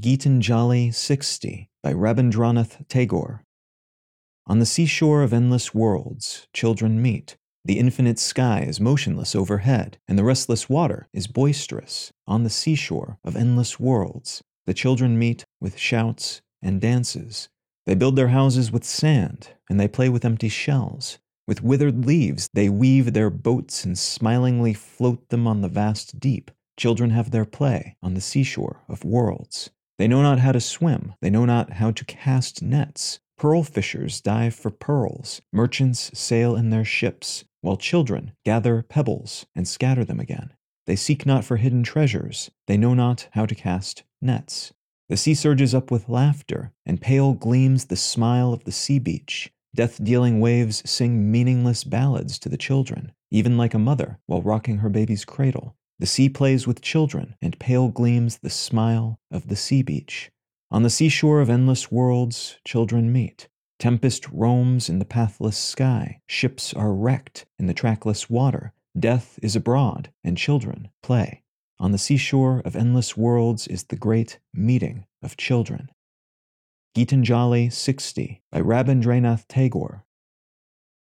Gitanjali 60 by Rabindranath Tagore. On the seashore of endless worlds, children meet. The infinite sky is motionless overhead, and the restless water is boisterous. On the seashore of endless worlds, the children meet with shouts and dances. They build their houses with sand, and they play with empty shells. With withered leaves, they weave their boats and smilingly float them on the vast deep. Children have their play on the seashore of worlds. They know not how to swim, they know not how to cast nets. Pearl fishers dive for pearls, merchants sail in their ships, while children gather pebbles and scatter them again. They seek not for hidden treasures, they know not how to cast nets. The sea surges up with laughter, and pale gleams the smile of the sea beach. Death dealing waves sing meaningless ballads to the children, even like a mother while rocking her baby's cradle. The sea plays with children, and pale gleams the smile of the sea beach. On the seashore of endless worlds, children meet. Tempest roams in the pathless sky. Ships are wrecked in the trackless water. Death is abroad, and children play. On the seashore of endless worlds is the great meeting of children. Gitanjali 60 by Rabindranath Tagore